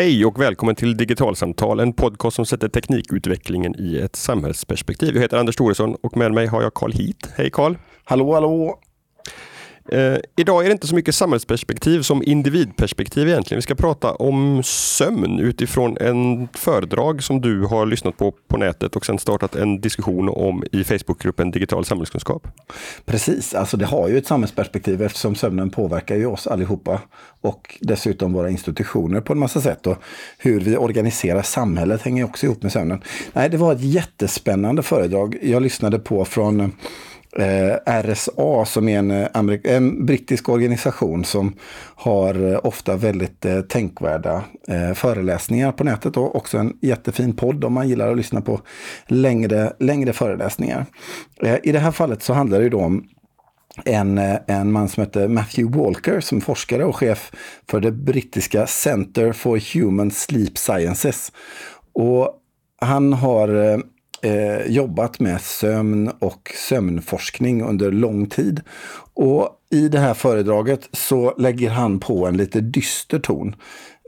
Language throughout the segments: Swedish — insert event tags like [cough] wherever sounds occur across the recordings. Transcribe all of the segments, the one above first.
Hej och välkommen till Digitalsamtal, en podcast som sätter teknikutvecklingen i ett samhällsperspektiv. Jag heter Anders Thoresson och med mig har jag Karl Hit. Hej Karl! Hallå, hallå! Eh, idag är det inte så mycket samhällsperspektiv som individperspektiv egentligen. Vi ska prata om sömn utifrån en föredrag som du har lyssnat på på nätet och sen startat en diskussion om i Facebookgruppen Digital samhällskunskap. Precis, alltså det har ju ett samhällsperspektiv eftersom sömnen påverkar ju oss allihopa och dessutom våra institutioner på en massa sätt. Och hur vi organiserar samhället hänger också ihop med sömnen. Nej, det var ett jättespännande föredrag jag lyssnade på från eh, RSA som är en, eh, en, brittisk organisation som har eh, ofta väldigt eh, tänkvärda eh, föreläsningar på nätet och också en jättefin podd om man gillar att lyssna på längre, längre föreläsningar. Eh, I det här fallet så handlar det då om en, en man som heter Matthew Walker som är forskare och chef för det brittiska Center for Human Sleep Sciences. Och han har eh, jobbat med sömn och sömnforskning under lång tid. Och i det här föredraget så lägger han på en lite dyster ton.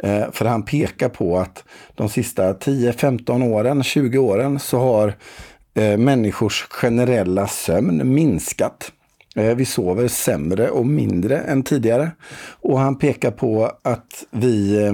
Eh, för han pekar på att de sista 10-15 åren, 20 åren så har eh, människors generella sömn minskat. Eh, vi sover sämre och mindre än tidigare. Och han pekar på att vi eh,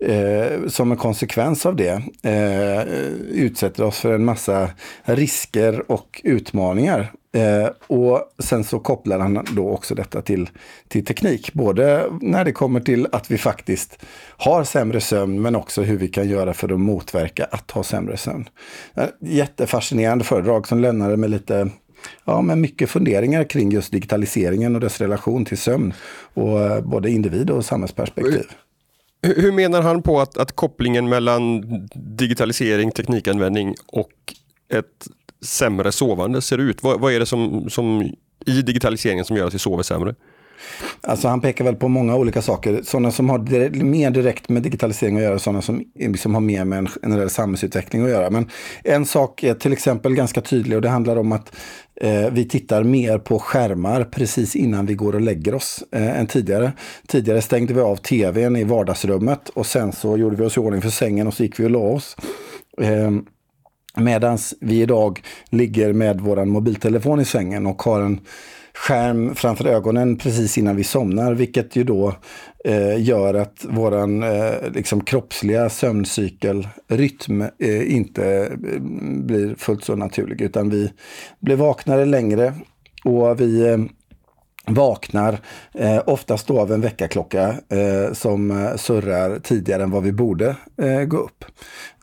eh, som en konsekvens av det eh, utsätter oss för en massa risker och utmaningar. Eh, och sen så kopplar han då också detta till, till teknik. Både när det kommer till att vi faktiskt har sämre sömn men också hur vi kan göra för att motverka att ha sämre sömn. Eh, jättefascinerande föredrag som lämnade med lite ja, med mycket funderingar kring just digitaliseringen och dess relation till sömn. Och eh, både individ och samhällsperspektiv. Hur menar han på att, att kopplingen mellan digitalisering, teknikanvändning och ett sämre sovande ser ut? Vad, vad är det som, som i digitaliseringen som gör att vi sover sämre? Alltså han pekar väl på många olika saker. Sådana som har direkt, mer direkt med digitalisering att göra, sådana som som har mer med en generell samhällsutveckling att göra. Men en sak är till exempel ganska tydlig och det handlar om att eh, vi tittar mer på skärmar precis innan vi går och lägger oss eh, än tidigare. Tidigare stängde vi av tvn i vardagsrummet och sen så gjorde vi oss i ordning för sängen och så gick vi och la oss. Eh, Medan vi idag ligger med våran mobiltelefon i sängen och har en skärm framför ögonen precis innan vi somnar, vilket ju då eh, gör att våran eh, liksom kroppsliga sömncykelrytm eh, inte eh, blir fullt så naturlig, utan vi blir vaknare längre och vi eh, vaknar eh, oftast då av en väckarklocka eh, som eh, surrar tidigare än vad vi borde eh, gå upp.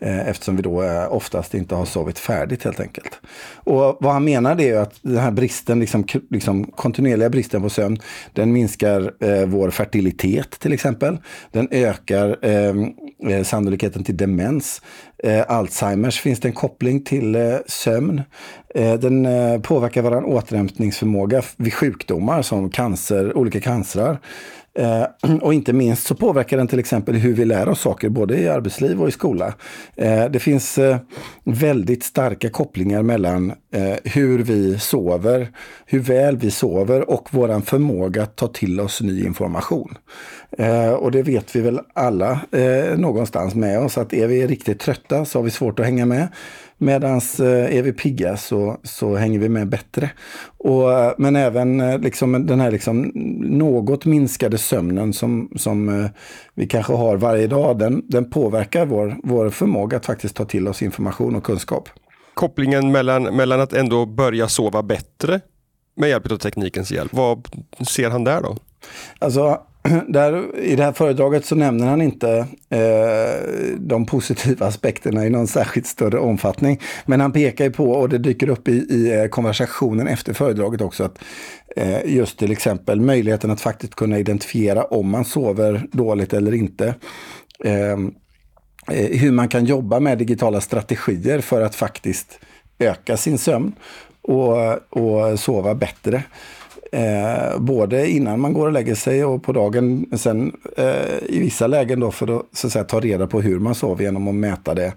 Eh, eftersom vi då eh, oftast inte har sovit färdigt helt enkelt. Och vad han menar det är att den här bristen, liksom, liksom kontinuerliga bristen på sömn, den minskar eh, vår fertilitet till exempel. Den ökar ehm, sannolikheten till demens. Alzheimers finns det en koppling till sömn. Den påverkar vår återhämtningsförmåga vid sjukdomar som cancer, olika cancrar. Eh, [clears throat] och inte minst så påverkar den till exempel hur vi lär oss saker både i arbetsliv och i skola. Eh, det finns eh, väldigt starka kopplingar mellan eh, hur vi sover, hur väl vi sover och våran förmåga att ta till oss ny information. Eh, och det vet vi väl alla eh, någonstans med oss att är vi riktigt trötta så har vi svårt att hänga med. Medan är vi pigga så, så hänger vi med bättre. Och, men även liksom, den här liksom, något minskade sömnen som, som vi kanske har varje dag, den, den påverkar vår, vår förmåga att faktiskt ta till oss information och kunskap. Kopplingen mellan, mellan att ändå börja sova bättre med hjälp av teknikens hjälp, vad ser han där då? Alltså, [clears throat] där, I det här föredraget så nämner han inte eh, de positiva aspekterna i någon särskilt större omfattning. Men han pekar ju på, och det dyker upp i, i eh, konversationen efter föredraget också, att eh, just till exempel möjligheten att faktiskt kunna identifiera om man sover dåligt eller inte. Ehm, eh, hur man kan jobba med digitala strategier för att faktiskt öka sin sömn och, och sova bättre. Eh, både innan man går och lägger sig och på dagen. Sen eh, i vissa lägen då för att, så att säga, ta reda på hur man sover genom att mäta det.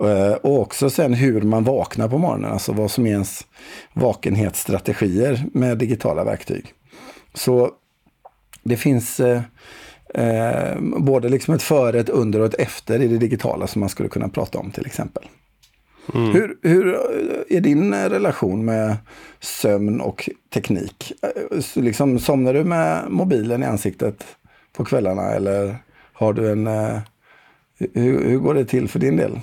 Eh, och också sen hur man vaknar på morgonen. Alltså vad som är ens vakenhetsstrategier med digitala verktyg. Så det finns eh, Eh, både liksom ett före, ett under och ett efter i det digitala som man skulle kunna prata om till exempel. Mm. Hur, hur är din relation med sömn och teknik? Eh, liksom, somnar du med mobilen i ansiktet på kvällarna eller har du en... Eh, hur, hur går det till för din del?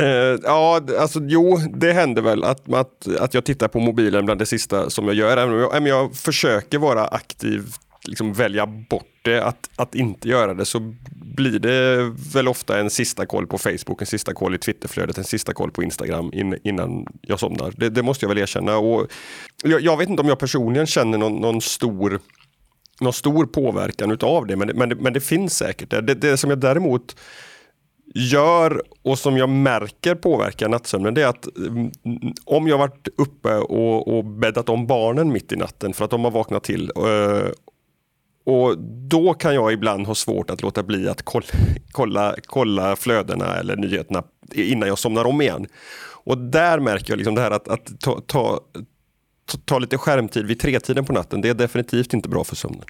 Uh, ja, alltså jo, det händer väl att, att, att jag tittar på mobilen bland det sista som jag gör. Även om jag, även jag försöker vara aktiv, liksom välja bort det, att, att inte göra det, så blir det väl ofta en sista koll på Facebook, en sista koll i Twitterflödet, en sista koll på Instagram in, innan jag somnar. Det, det, måste jag väl erkänna. Och jag, jag, vet inte om jag personligen känner någon, någon stor någon stor påverkan utav det, men, men, men det finns säkert. Det, det som jag däremot gör och som jag märker påverkar nattsömnen det är att mm, om jag varit uppe och, och bäddat om barnen mitt i natten för att de har vaknat till eh, och då kan jag ibland ha svårt att låta bli att kolla, kolla, kolla flödena eller nyheterna innan jag somnar om igen. Och där märker jag liksom det här att, att ta, ta, ta lite skärmtid vid tretiden på natten, det är definitivt inte bra för sömnen.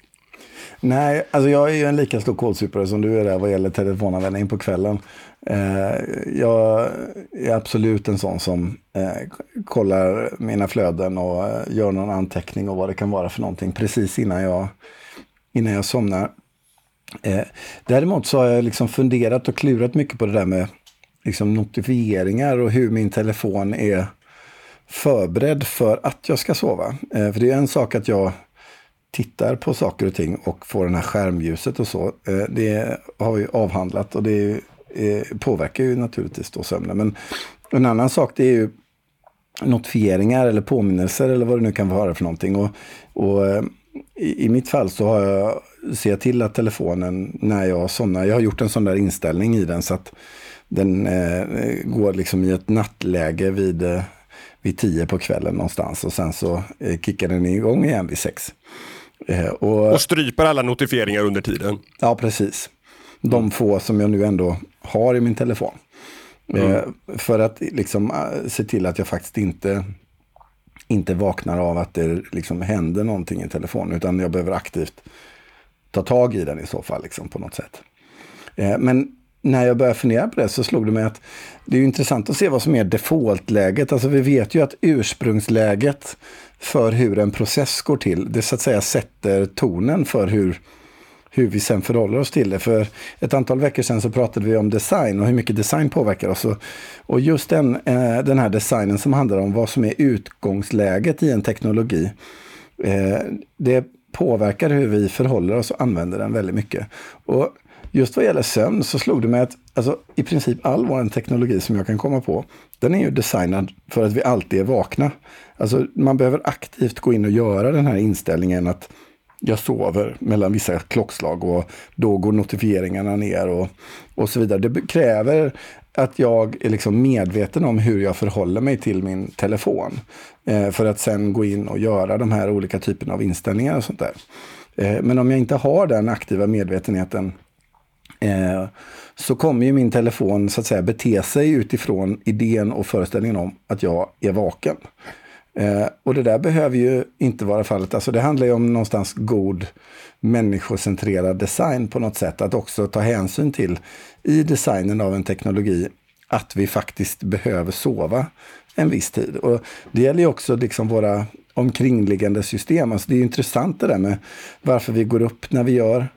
Nej, alltså jag är ju en lika stor kålsupare som du är där vad gäller telefonanvändning på kvällen. Eh, jag är absolut en sån som eh, kollar mina flöden och eh, gör någon anteckning och vad det kan vara för någonting precis innan jag, innan jag somnar. Eh, däremot så har jag liksom funderat och klurat mycket på det där med liksom notifieringar och hur min telefon är förberedd för att jag ska sova. Eh, för det är en sak att jag tittar på saker och ting och får det här skärmljuset och så. Eh, det har vi avhandlat och det eh, påverkar ju naturligtvis då sömnen. Men en annan sak det är ju notifieringar eller påminnelser eller vad det nu kan vara för någonting. Och, och eh, i, i, mitt fall så har jag, ser jag till att telefonen när jag somnar, jag har gjort en sån där inställning i den så att den eh, går liksom i ett nattläge vid, vid tio på kvällen någonstans och sen så eh, kickar den igång igen vid sex. Eh, och, och stryper alla notifieringar under tiden. Ja, precis. De mm. få som jag nu ändå har i min telefon. Mm. Eh, för att liksom eh, se till att jag faktiskt inte, inte vaknar av att det liksom händer någonting i telefonen. Utan jag behöver aktivt ta tag i den i så fall liksom, på något sätt. Eh, men när jag började fundera på det så slog det mig att det är intressant att se vad som är defaultläget. Alltså vi vet ju att ursprungsläget för hur en process går till. Det så att säga sätter tonen för hur, hur vi sen förhåller oss till det. För ett antal veckor sedan så pratade vi om design och hur mycket design påverkar oss. Och just den, eh, den här designen som handlar om vad som är utgångsläget i en teknologi. Eh, det påverkar hur vi förhåller oss och använder den väldigt mycket. Och just vad gäller sömn så slog det mig att alltså, i princip all vår teknologi som jag kan komma på, den är ju designad för att vi alltid är vakna. Alltså man behöver aktivt gå in och göra den här inställningen att jag sover mellan vissa klockslag och då går notifieringarna ner och, och så vidare. Det kräver att jag är liksom medveten om hur jag förhåller mig till min telefon. Eh, för att sen gå in och göra de här olika typerna av inställningar och sånt där. Eh, men om jag inte har den aktiva medvetenheten eh, så kommer ju min telefon så att säga bete sig utifrån idén och föreställningen om att jag är vaken. Eh, och det där behöver ju inte vara fallet. Alltså det handlar ju om någonstans god människocentrerad design på något sätt. Att också ta hänsyn till i designen av en teknologi att vi faktiskt behöver sova en viss tid. Och det gäller ju också liksom våra omkringliggande system. Alltså det är intressant det där med varför vi går upp när vi gör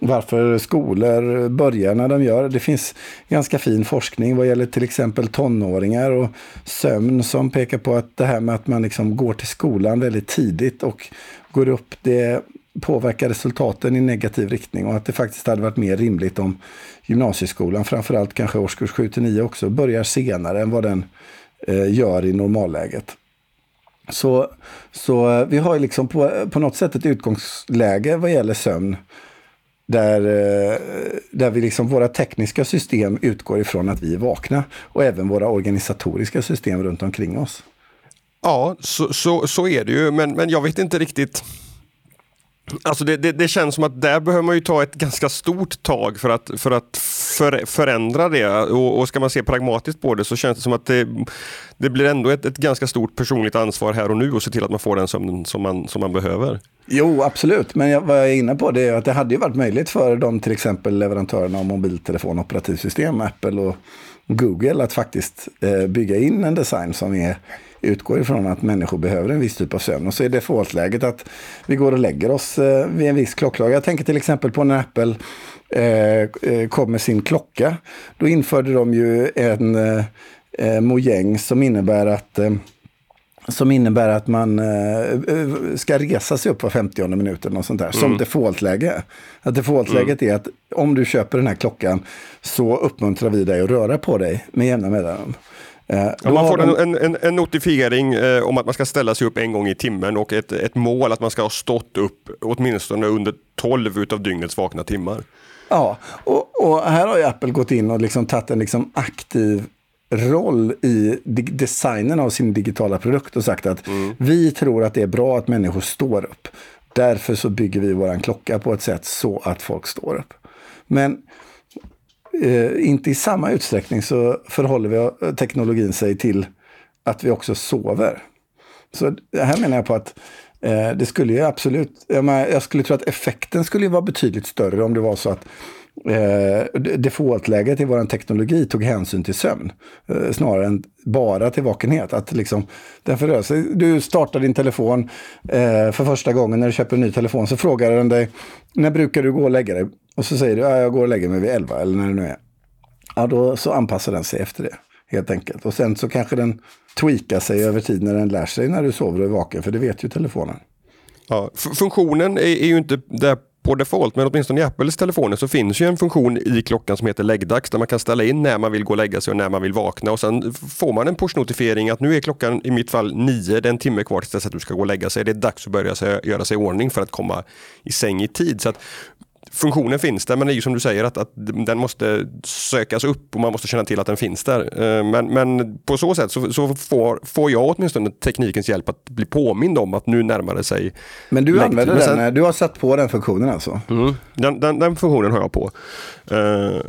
varför skolor börjar när de gör. Det finns ganska fin forskning vad gäller till exempel tonåringar och sömn som pekar på att det här med att man liksom går till skolan väldigt tidigt och går upp, det påverkar resultaten i negativ riktning och att det faktiskt hade varit mer rimligt om gymnasieskolan, framförallt kanske årskurs 7 till 9 också, börjar senare än vad den eh, gör i normalläget. Så, så eh, vi har liksom på, på något sätt ett utgångsläge vad gäller sömn där, eh, där vi liksom, våra tekniska system utgår ifrån att vi är vakna och även våra organisatoriska system runt omkring oss. Ja, så, så, så är det ju, men, men jag vet inte riktigt. Alltså det, det, det, känns som att där behöver man ju ta ett ganska stort tag för att, för att för, förändra det. Och, och ska man se pragmatiskt på det så känns det som att det, det blir ändå ett, ett ganska stort personligt ansvar här och nu och se till att man får den sömnen som man, som man behöver. Jo, absolut. Men jag, vad jag är inne på det är att det hade ju varit möjligt för de till exempel leverantörerna av mobiltelefon operativsystem, Apple och Google, att faktiskt eh, bygga in en design som är utgår ifrån att människor behöver en viss typ av sömn. Och så är defaultläget att vi går och lägger oss eh, vid en viss klocklag. Jag tänker till exempel på när Apple eh, eh kom med sin klocka. Då införde de ju en eh, eh mojäng som innebär att eh, som innebär att man eh, ska resa sig upp var 50 minut eller något sånt där. Som mm. defaultläge. Att defaultläget mm. är att om du köper den här klockan så uppmuntrar vi dig att röra på dig med jämna mellanrum. Eh, ja, man får de... en, en, en, notifiering eh, om att man ska ställa sig upp en gång i timmen och ett, ett mål att man ska ha stått upp åtminstone under 12 utav dygnets vakna timmar. Ja, och, och här har ju Apple gått in och liksom tagit en liksom aktiv roll i designen av sin digitala produkt och sagt att mm. vi tror att det är bra att människor står upp. Därför så bygger vi våran klocka på ett sätt så att folk står upp. Men eh, inte i samma utsträckning så förhåller vi teknologin sig till att vi också sover. Så här menar jag på att eh, det skulle ju absolut, jag, menar, jag skulle tro att effekten skulle vara betydligt större om det var så att eh, defaultläget i vår teknologi tog hänsyn till sömn. Eh, snarare än bara till vakenhet. Att liksom, den sig. Du startar din telefon eh, för första gången när du köper en ny telefon. Så frågar den dig, när brukar du gå och lägga dig? Och så säger du, ja, jag går och lägger mig vid 11 eller när det nu är. Ja, då så anpassar den sig efter det. Helt enkelt. Och sen så kanske den tweakar sig över tid när den lär sig när du sover och är vaken. För det vet ju telefonen. Ja, funktionen är, är ju inte där på default, men åtminstone i Apples telefoner så finns ju en funktion i klockan som heter läggdags där man kan ställa in när man vill gå och lägga sig och när man vill vakna och sen får man en pushnotifiering att nu är klockan i mitt fall nio, det är en timme kvar tills att du ska gå och lägga sig. Det är dags att börja göra sig i ordning för att komma i säng i tid. Så att funktionen finns där men det är ju som du säger att, att den måste sökas upp och man måste känna till att den finns där. Eh, men, men på så sätt så, så får, får jag åtminstone teknikens hjälp att bli påmind om att nu närmar det sig. Men du använder den, sen, du har satt på den funktionen alltså? Mm, den, den, den, funktionen har jag på. Uh,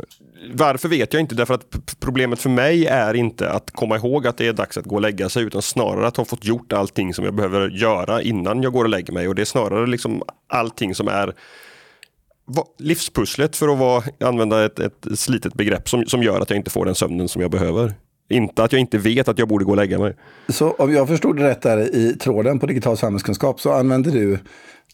varför vet jag inte, därför att problemet för mig är inte att komma ihåg att det är dags att gå och lägga sig, utan snarare att ha fått gjort allting som jag behöver göra innan jag går och lägger mig. Och det är snarare liksom allting som är livspusslet för att vara, använda ett, ett slitet begrepp som, som gör att jag inte får den sömnen som jag behöver. Inte att jag inte vet att jag borde gå och lägga mig. Så om jag förstod det rätt där i tråden på digital samhällskunskap så använder du,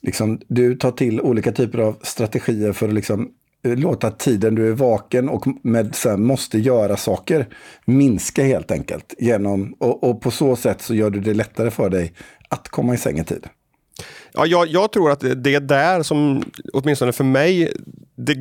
liksom, du tar till olika typer av strategier för att liksom, eh, låta tiden du är vaken och med, så här, måste göra saker minska helt enkelt. Genom, och, och på så sätt så gör du det lättare för dig att komma i säng i tid. Ja, jag, jag, tror att det är där som, åtminstone för mig, det,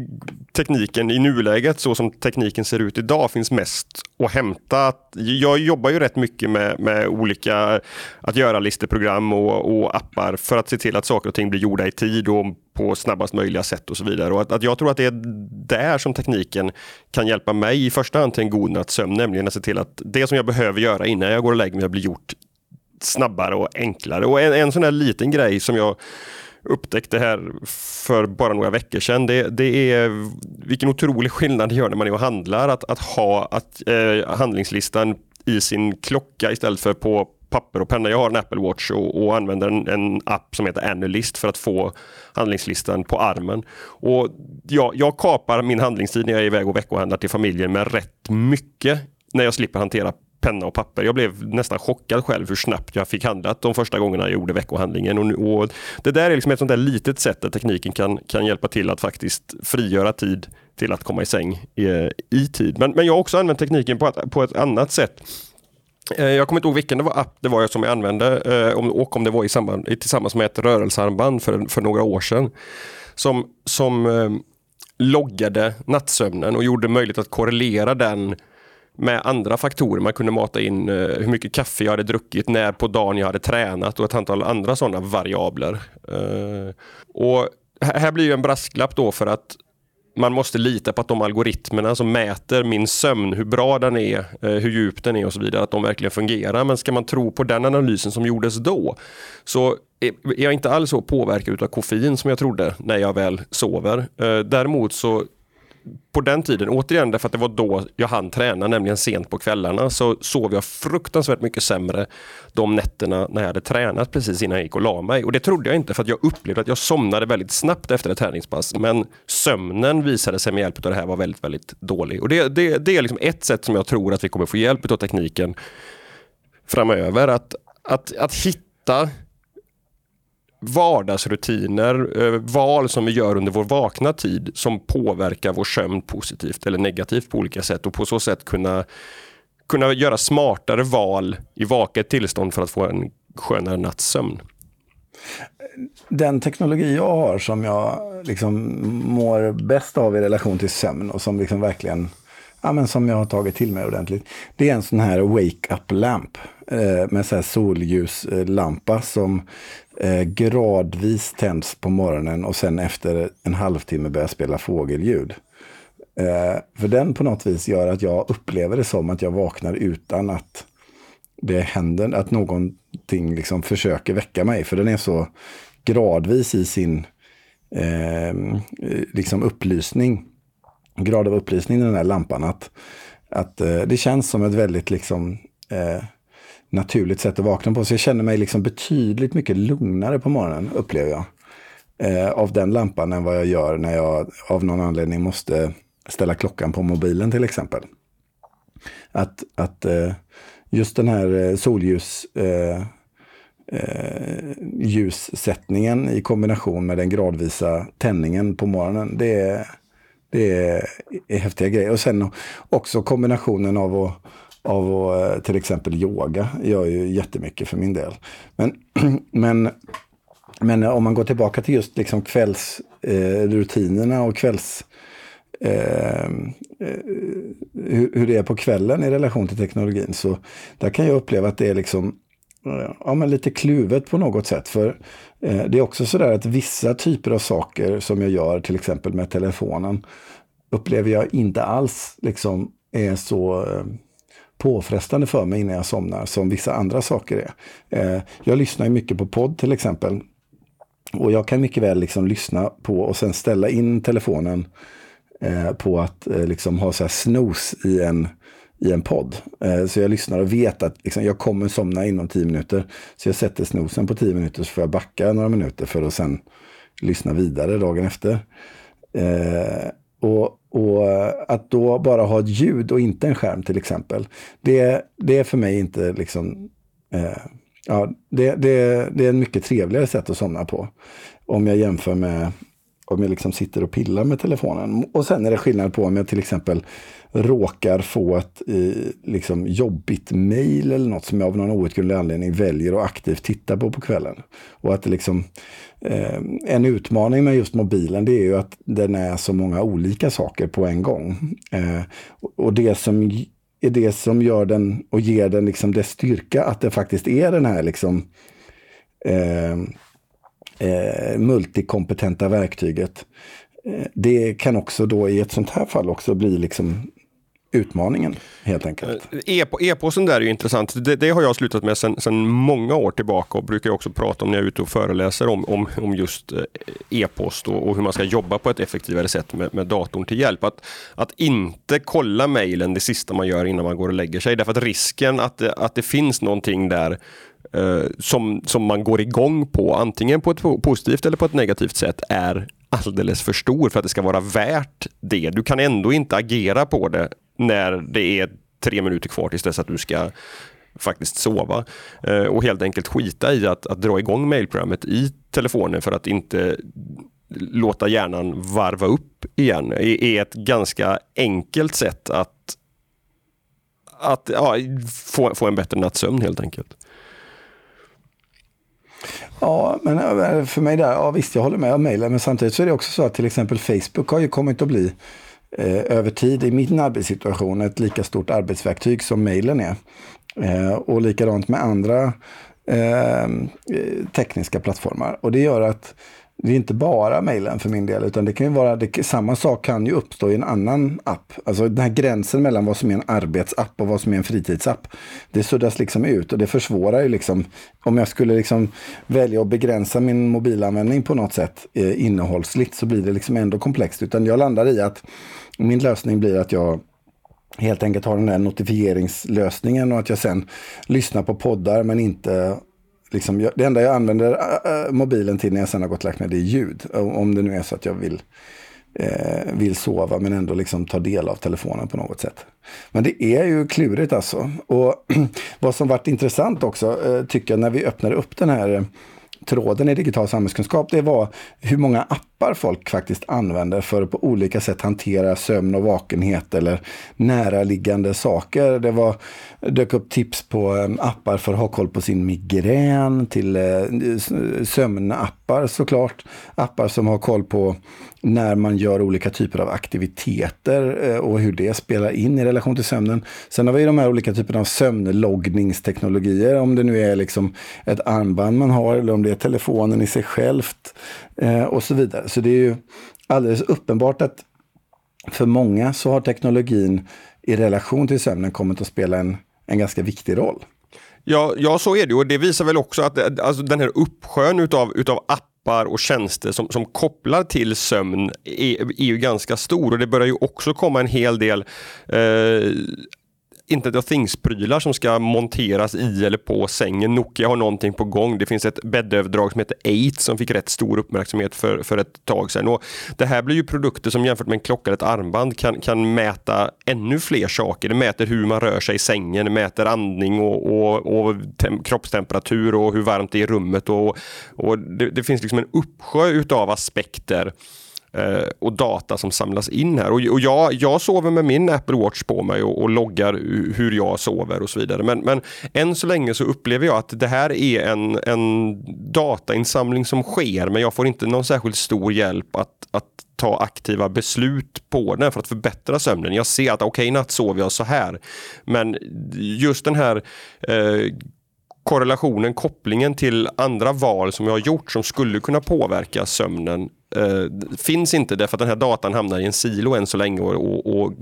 tekniken i nuläget, så som tekniken ser ut idag, finns mest att hämta. Jag jobbar ju rätt mycket med, med olika att göra listeprogram och, och, appar för att se till att saker och ting blir gjorda i tid och på snabbast möjliga sätt och så vidare. Och att, att jag tror att det är där som tekniken kan hjälpa mig i första hand till en god natts sömn, nämligen att se till att det som jag behöver göra innan jag går och lägger mig blir gjort snabbare och enklare. Och en, en sån här liten grej som jag upptäckte här för bara några veckor sedan. Det, det är vilken otrolig skillnad det gör när man är och handlar att, att ha att, eh, handlingslistan i sin klocka istället för på papper och penna. Jag har en Apple Watch och, och använder en, en, app som heter Analyst för att få handlingslistan på armen. Och ja, jag kapar min handlingstid när jag är iväg och veckohandlar till familjen med rätt mycket när jag slipper hantera penna och papper. Jag blev nästan chockad själv hur snabbt jag fick handlat de första gångerna jag gjorde veckohandlingen. Och, och det där är liksom ett sånt där litet sätt där tekniken kan, kan hjälpa till att faktiskt frigöra tid till att komma i säng i, i tid. Men, men jag har också använt tekniken på ett, på ett annat sätt. Eh, jag kommer inte ihåg vilken det var app det var som jag använde eh, och om det var i samband, tillsammans med ett rörelsearmband för, för några år sedan. Som, som eh, loggade nattsömnen och gjorde möjligt att korrelera den med andra faktorer. Man kunde mata in eh, hur mycket kaffe jag hade druckit, när på dagen jag hade tränat och ett antal andra sådana variabler. Eh, och här blir en brasklapp då för att man måste lita på att de algoritmerna som mäter min sömn, hur bra den är, eh, hur djup den är och så vidare, att de verkligen fungerar. Men ska man tro på den analysen som gjordes då så är jag inte alls så påverkad av koffein som jag trodde när jag väl sover. Däremot så på den tiden, återigen därför att det var då jag hann träna, nämligen sent på kvällarna, så sov jag fruktansvärt mycket sämre de nätterna när jag hade tränat precis innan jag gick och la mig. Och det trodde jag inte för att jag upplevde att jag somnade väldigt snabbt efter ett träningspass. Men sömnen visade sig med hjälp av det här var väldigt, väldigt dålig. Och det, det, det är liksom ett sätt som jag tror att vi kommer få hjälp av tekniken framöver. Att, att, att hitta vardagsrutiner, eh, val som vi gör under vår vakna tid som påverkar vår sömn positivt eller negativt på olika sätt och på så sätt kunna, kunna göra smartare val i vaket tillstånd för att få en skönare nattsömn. Den teknologi jag har som jag liksom mår bäst av i relation till sömn och som liksom verkligen ja, men som jag har tagit till mig ordentligt. Det är en sån här wake up lamp eh, med så här solljuslampa som eh, gradvis tänds på morgonen och sen efter en halvtimme börjar spela fågelljud. Eh, för den på något vis gör att jag upplever det som att jag vaknar utan att det händer, att någonting liksom försöker väcka mig. För den är så gradvis i sin eh, liksom upplysning, grad av upplysning i den här lampan. Att, att eh, det känns som ett väldigt liksom eh, naturligt sätt att vakna på. Så jag känner mig liksom betydligt mycket lugnare på morgonen, upplever jag. Eh, av den lampan än vad jag gör när jag av någon anledning måste ställa klockan på mobilen till exempel. Att, att eh, just den här eh, solljus eh, eh, ljussättningen i kombination med den gradvisa tändningen på morgonen. Det är, det är, är häftiga grejer. Och sen också kombinationen av att av att eh, till exempel yoga gör ju jättemycket för min del. Men, [clears throat] men, men eh, om man går tillbaka till just liksom kvällsrutinerna eh, och kvälls... Eh, eh hur, hur, det är på kvällen i relation till teknologin. Så där kan jag uppleva att det är liksom ja, men lite kluvet på något sätt. För eh, det är också sådär att vissa typer av saker som jag gör, till exempel med telefonen, upplever jag inte alls liksom är så eh, påfrestande för mig innan jag somnar som vissa andra saker är. Eh, jag lyssnar mycket på podd till exempel. Och jag kan mycket väl liksom lyssna på och sen ställa in telefonen eh, på att eh, liksom ha så här snooze i en, i en podd. så jag lyssnar och vet att liksom, jag kommer somna inom tio minuter. Så jag sätter snosen på tio minuter så får jag backa några minuter för att sen lyssna vidare dagen efter och och eh, att då bara ha ett ljud och inte en skärm till exempel. Det, det är för mig inte liksom... Eh, ja, det, det, det är ett mycket trevligare sätt att somna på. Om jag jämför med om jag liksom sitter och pillar med telefonen. Och sen är det skillnad på om jag till exempel råkar få ett liksom, jobbigt mejl eller något som jag av någon outgrundlig anledning väljer att aktivt titta på på kvällen. Och att det liksom, eh, en utmaning med just mobilen det är ju att den är så många olika saker på en gång. Eh, och det som är det som gör den och ger den liksom dess styrka, att det faktiskt är den här liksom eh, eh, multikompetenta verktyget. Eh, det kan också då i ett sånt här fall också bli liksom utmaningen helt enkelt. Eh, e-posten där är ju intressant. Det, det har jag slutat med sedan många år tillbaka och brukar också prata om när jag är ute och föreläser om, om, om just eh, e-post och, och, hur man ska jobba på ett effektivare sätt med, med datorn till hjälp. Att, att inte kolla mejlen det sista man gör innan man går och lägger sig. Därför att risken att, att det finns någonting där eh, som, som man går igång på, antingen på ett positivt eller på ett negativt sätt, är alldeles för stor för att det ska vara värt det. Du kan ändå inte agera på det när det är tre minuter kvar tills dess att du ska faktiskt sova. Eh, och helt enkelt skita i att, att dra igång mailprogrammet i telefonen för att inte låta hjärnan varva upp igen är ett ganska enkelt sätt att, att ja, få, få en bättre nattsömn helt enkelt. Ja, men eh, för mig där, ja visst jag håller med om mejlen, men samtidigt så är det också så att till exempel Facebook har ju kommit att bli eh, över tid i min arbetssituation ett lika stort arbetsverktyg som mejlen är. Eh, och likadant med andra eh, eh tekniska plattformar. Och det gör att det är inte bara mejlen för min del, utan det kan ju vara, det, samma sak kan ju uppstå i en annan app. Alltså den här gränsen mellan vad som är en arbetsapp och vad som är en fritidsapp. Det suddas liksom ut och det försvårar ju liksom, om jag skulle liksom välja att begränsa min mobilanvändning på något sätt eh, innehållsligt så blir det liksom ändå komplext. Utan jag landar i att min lösning blir att jag helt enkelt har den här notifieringslösningen och att jag sen lyssnar på poddar men inte Liksom, det enda jag använder äh, äh, mobilen till när jag sen har gått och lagt mig det är ljud. Om det nu är så att jag vill, eh, vill sova men ändå liksom ta del av telefonen på något sätt. Men det är ju klurigt alltså. Och [clears throat] vad som varit intressant också eh, tycker jag när vi öppnade upp den här eh, tråden i digital samhällskunskap, det var hur många appar folk faktiskt använder för att på olika sätt hantera sömn och vakenhet eller näraliggande saker. Det var, dök upp tips på ehm, appar för att ha koll på sin migrän, till eh, sömnappar såklart. Appar som har koll på när man gör olika typer av aktiviteter eh, och hur det spelar in i relation till sömnen. Sen har vi de här olika typerna av sömnloggningsteknologier, om det nu är liksom ett armband man har eller om det är telefonen i sig självt eh, och så vidare. Så det är ju alldeles uppenbart att för många så har teknologin i relation till sömnen kommit att spela en, en ganska viktig roll. Ja, ja, så är det och det visar väl också att eh, alltså, den här uppsjön utav, utav appar och tjänster som, som kopplar till sömn är, är ju ganska stor och det börjar ju också komma en hel del eh, Internet of Things-prylar som ska monteras i eller på sängen. Nokia har någonting på gång. Det finns ett bäddöverdrag som heter 8 som fick rätt stor uppmärksamhet för, för ett tag sedan. Och det här blir ju produkter som jämfört med en klocka eller ett armband kan, kan mäta ännu fler saker. Det mäter hur man rör sig i sängen, det mäter andning och, och, och tem, kroppstemperatur och hur varmt det är i rummet. Och, och det, det finns liksom en uppsjö utav aspekter Eh, och data som samlas in här. Och, jag, jag sover med min Apple Watch på mig och, och loggar hur jag sover och så vidare. Men, men än så länge så upplever jag att det här är en, en datainsamling som sker men jag får inte någon särskilt stor hjälp att, att ta aktiva beslut på den för att förbättra sömnen. Jag ser att okej, okay, natt sover jag så här. Men just den här eh, korrelationen, kopplingen till andra val som jag har gjort som skulle kunna påverka sömnen eh, finns inte därför att den här datan hamnar i en silo än så länge och, och, och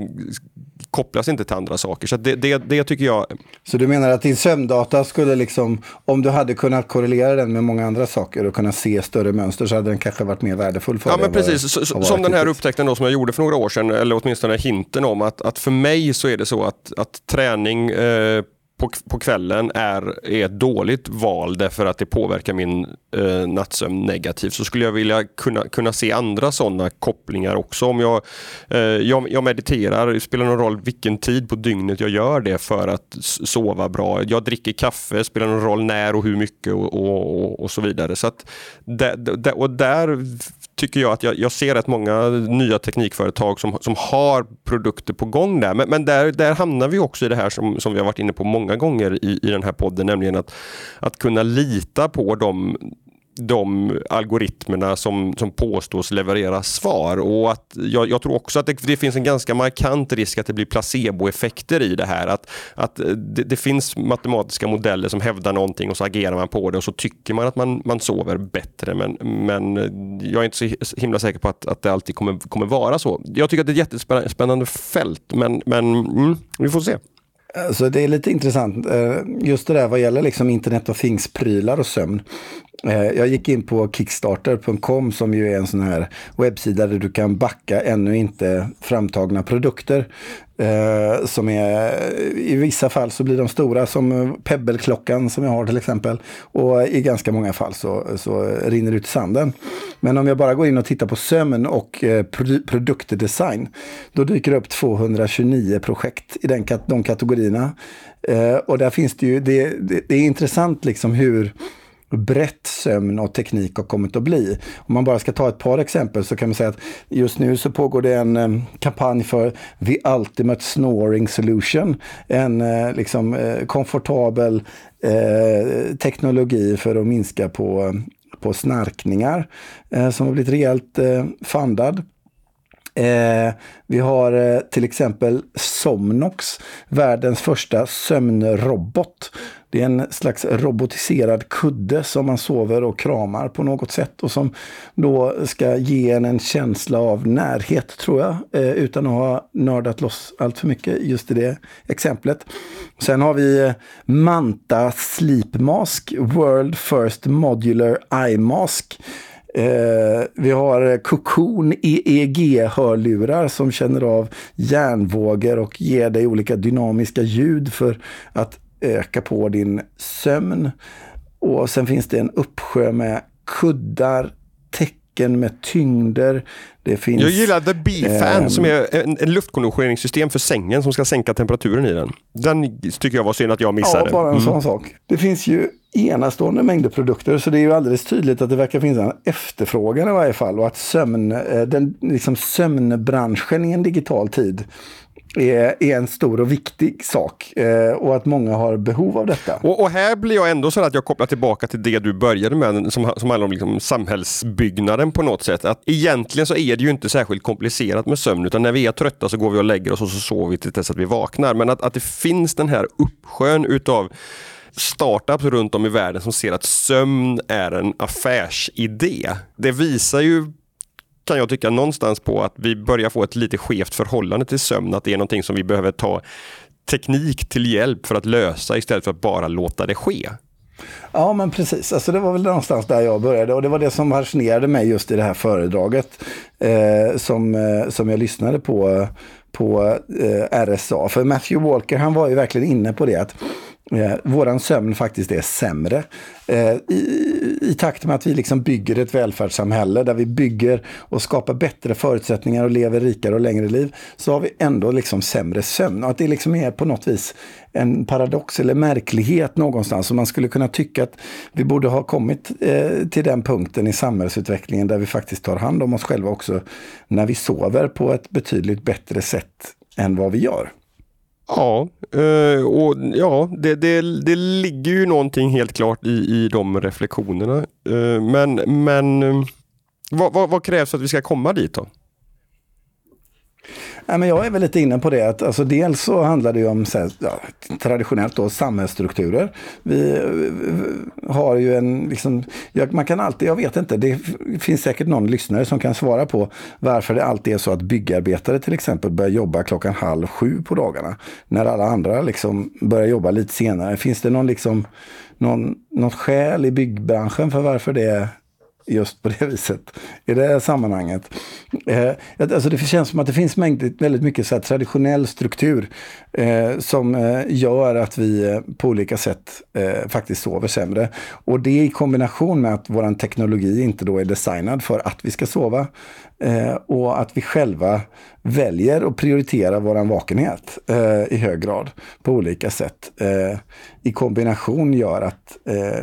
kopplas inte till andra saker. Så det, det, det, tycker jag... Så du menar att din sömndata skulle liksom, om du hade kunnat korrelera den med många andra saker och kunna se större mönster så hade den kanske varit mer värdefull för ja, dig? Ja, men precis. Så, som den här upptäckten då som jag gjorde för några år sedan, eller åtminstone hinten om att, att för mig så är det så att, att träning eh, på, på kvällen är, är ett dåligt val därför att det påverkar min eh, nattsömn negativt så skulle jag vilja kunna, kunna se andra sådana kopplingar också. Om jag, eh, jag, jag, mediterar, det spelar någon roll vilken tid på dygnet jag gör det för att sova bra. Jag dricker kaffe, spelar någon roll när och hur mycket och, och, och så vidare. Så att där, och där tycker jag att jag, jag ser rätt många nya teknikföretag som, som har produkter på gång där. Men, men där, där hamnar vi också i det här som, som vi har varit inne på många gånger i, i den här podden, nämligen att, att kunna lita på de de algoritmerna som, som påstås leverera svar. Och att jag, jag tror också att det, det, finns en ganska markant risk att det blir placeboeffekter i det här. Att, att det, det, finns matematiska modeller som hävdar någonting och så agerar man på det och så tycker man att man, man sover bättre. Men, men jag är inte så himla säker på att, att det alltid kommer, kommer vara så. Jag tycker att det är ett jättespännande fält men, men mm, vi får se. Så det är lite intressant, eh, just det där vad gäller liksom internet of things-prylar och sömn. Eh, jag gick in på kickstarter.com som ju är en sån här webbsida där du kan backa ännu inte framtagna produkter. Eh, som är, I vissa fall så blir de stora som Pebble-klockan som jag har till exempel. Och i ganska många fall så, så rinner det ut i sanden. Men om jag bara går in och tittar på sömn och eh, produktdesign. Då dyker det upp 229 projekt i den, de kategorierna. Eh, och där finns det ju, det, det, det är intressant liksom hur brett sömn och teknik har kommit att bli. Om man bara ska ta ett par exempel så kan man säga att just nu så pågår det en eh, kampanj för The Ultimate Snoring Solution. En eh, liksom eh, komfortabel teknologi för att minska på, på snarkningar som har blivit rejält fundad. Eh, vi har eh, till exempel Somnox, världens första sömnrobot. Det är en slags robotiserad kudde som man sover och kramar på något sätt och som då ska ge en en känsla av närhet tror jag, eh, utan att ha nördat loss allt för mycket just i det exemplet. Sen har vi eh, Manta Sleep Mask, World First Modular Eye Mask. Eh, vi har eh, Cocoon EEG-hörlurar som känner av hjärnvågor och ger dig olika dynamiska ljud för att öka på din sömn. Och sen finns det en uppsjö med kuddar, tecken med tyngder. Det finns, jag gillar The B-Fan eh, som är en, en luftkonditioneringssystem för sängen som ska sänka temperaturen i den. Den tycker jag var synd att jag missade. Ja, bara en mm. sån sak. Det finns ju enastående mängder produkter så det är ju alldeles tydligt att det verkar finnas en efterfrågan i varje fall och att sömn, eh, den, liksom sömnbranschen i en digital tid är, är en stor och viktig sak eh, och att många har behov av detta. Och, och, här blir jag ändå så att jag kopplar tillbaka till det du började med som, som handlar om liksom samhällsbyggnaden på något sätt. Att egentligen så är det ju inte särskilt komplicerat med sömn utan när vi är trötta så går vi och lägger oss och så sover vi till dess att vi vaknar. Men att, att det finns den här uppsjön utav startups runt om i världen som ser att sömn är en affärsidé. Det visar ju kan jag tycka någonstans på att vi börjar få ett lite skevt förhållande till sömn. Att det är någonting som vi behöver ta teknik till hjälp för att lösa istället för att bara låta det ske. Ja, men precis. Alltså, det var väl någonstans där jag började och det var det som fascinerade mig just i det här föredraget eh, som, eh, som jag lyssnade på, eh, på eh, RSA. För Matthew Walker, han var ju verkligen inne på det att eh, våran sömn faktiskt är sämre. Eh, i, I takt med att vi liksom bygger ett välfärdssamhälle där vi bygger och skapar bättre förutsättningar och lever rikare och längre liv så har vi ändå liksom sämre sömn. Och att det liksom är på något vis en paradox eller märklighet någonstans. Och man skulle kunna tycka att vi borde ha kommit eh, till den punkten i samhällsutvecklingen där vi faktiskt tar hand om oss själva också när vi sover på ett betydligt bättre sätt än vad vi gör. Ja, eh, och ja, det, det, det ligger ju någonting helt klart i, i de reflektionerna. Eh, men men eh, vad, vad, vad krävs för att vi ska komma dit då? Nej, men jag är väl lite inne på det. Att, alltså, dels så handlar det ju om här, ja, traditionellt då, samhällsstrukturer. Vi vi har ju en, liksom, jag, man kan alltid, jag vet inte, det finns säkert någon lyssnare som kan svara på varför det alltid är så att byggarbetare till exempel börjar jobba klockan halv sju på dagarna. När alla andra liksom börjar jobba lite senare. Finns det någon, liksom, någon, något skäl i byggbranschen för varför det just på det [laughs] viset i det här sammanhanget. Eh, alltså det känns som att det finns mängd, väldigt mycket så traditionell struktur eh, som eh, gör att vi eh, på olika sätt eh, faktiskt sover sämre. Och det i kombination med att vår teknologi inte då är designad för att vi ska sova eh, och att vi själva väljer att prioritera vår vakenhet eh, i hög grad på olika sätt eh, i kombination gör att,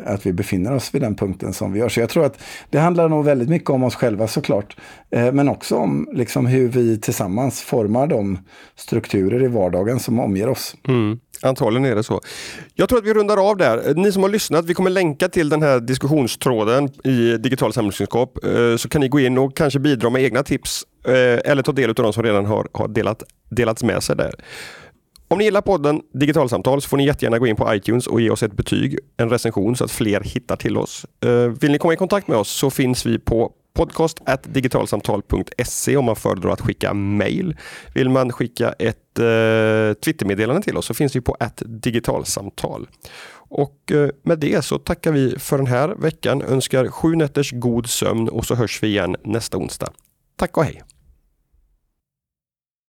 att vi befinner oss vid den punkten som vi gör. Så jag tror att det handlar nog väldigt mycket om oss själva såklart, men också om liksom hur vi tillsammans formar de strukturer i vardagen som omger oss. Mm. Antagligen är det så. Jag tror att vi rundar av där. Ni som har lyssnat, vi kommer länka till den här diskussionstråden i digital samhällskunskap. Eh, så kan ni gå in och kanske bidra med egna tips eh, eller ta del av de som redan har, har delat, delats med sig där. Om ni gillar podden Digitalsamtal så får ni jättegärna gå in på iTunes och ge oss ett betyg, en recension så att fler hittar till oss. Eh, vill ni komma i kontakt med oss så finns vi på podcast digitalsamtal.se om man föredrar att skicka mail. Vill man skicka ett eh, Twittermeddelande till oss så finns vi på digitalsamtal. Och eh, med det så tackar vi för den här veckan, önskar sju nätters god sömn och så hörs vi igen nästa onsdag. Tack och hej!